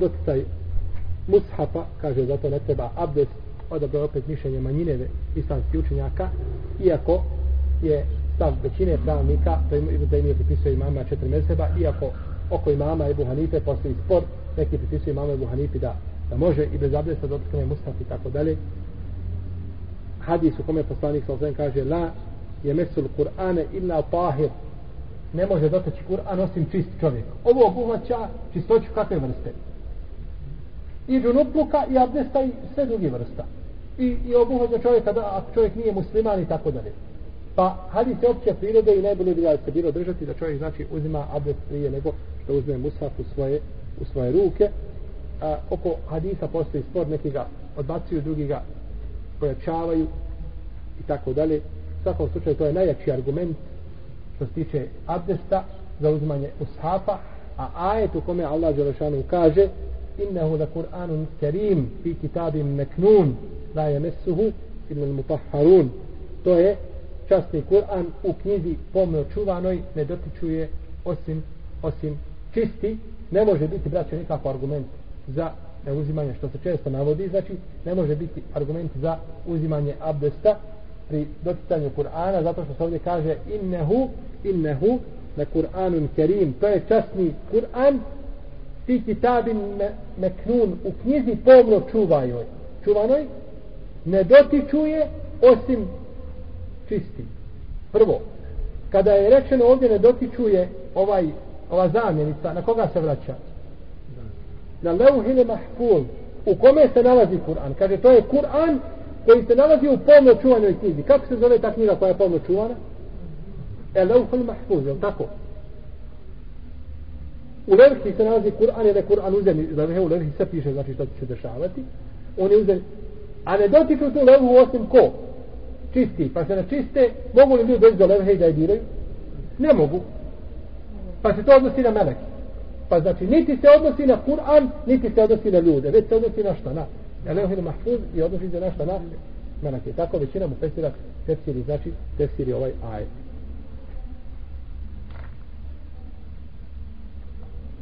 doticaj mushafa, kaže zato ne treba abdest, odabro je opet mišljenje manjine islamskih učenjaka, iako je stav većine pravnika, to im, da im je pripisao imama četiri meseba, iako oko imama Ebu Hanife postoji spor, neki pripisuju imama Ebu Hanife da, da može i bez abdesta dotkne mushaf i tako dalje. Hadis u kome poslanik sa osvijem kaže la je mesul Kur'ane illa tahir ne može dotaći Kur'an osim čist čovjek. Ovo obuhvaća čistoću kakve vrste i džunupluka i abdesta i sve drugi vrsta. I, i obuhvaća čovjeka da ako čovjek nije musliman i tako dalje. Pa hadis je opće prirode i najbolje bi da se bilo držati da čovjek znači uzima abdest prije nego što uzme musaf u svoje, u svoje ruke. A, oko hadisa postoji spor, neki ga odbacuju, drugi ga pojačavaju i tako dalje. U svakom slučaju to je najjači argument što se tiče abdesta za uzmanje ushafa, a ajet u kome Allah Đelešanu kaže innehu la Kur'anun kerim fi kitabim meknun la je mesuhu ili mutahharun to je časni Kur'an u knjizi pomno čuvanoj ne dotičuje osim osim čisti. Ne može biti braće nikako argument za uzimanje što se često navodi. Znači ne može biti argument za uzimanje abdesta pri doticanju Kur'ana zato što se ovdje kaže innehu innehu na Kur'anun kerim to je časni Kur'an fi kitabin meknun u knjizi pomno čuvajoj čuvanoj? Ne dotičuje osim čisti. Prvo kada je rečeno ovdje ne dotičuje ovaj ova zamjenica na koga se vraća? Na leuhine mahfuz u kome se nalazi Kur'an. Kaže to je Kur'an koji se nalazi u pomno čuvanoj knjizi. Kako se zove ta knjiga koja je pomno čuvana? E mahfuz je tako? U levhi se nalazi Kur'an je da Kur'an uzem za u levhi se piše znači što će se dešavati. On je uzem a ne dotiču tu levhu osim ko? Čisti pa se na čiste mogu li ljudi doći do levhe i da je diraju ne mogu. Pa se to odnosi na melek. pa znači niti se odnosi na Kur'an niti se odnosi na ljude već se odnosi na šta? Na na mahfuz i odnosi se na šta? Na meleki tako većina mu tefsira tefsiri znači tefsiri ovaj ajet.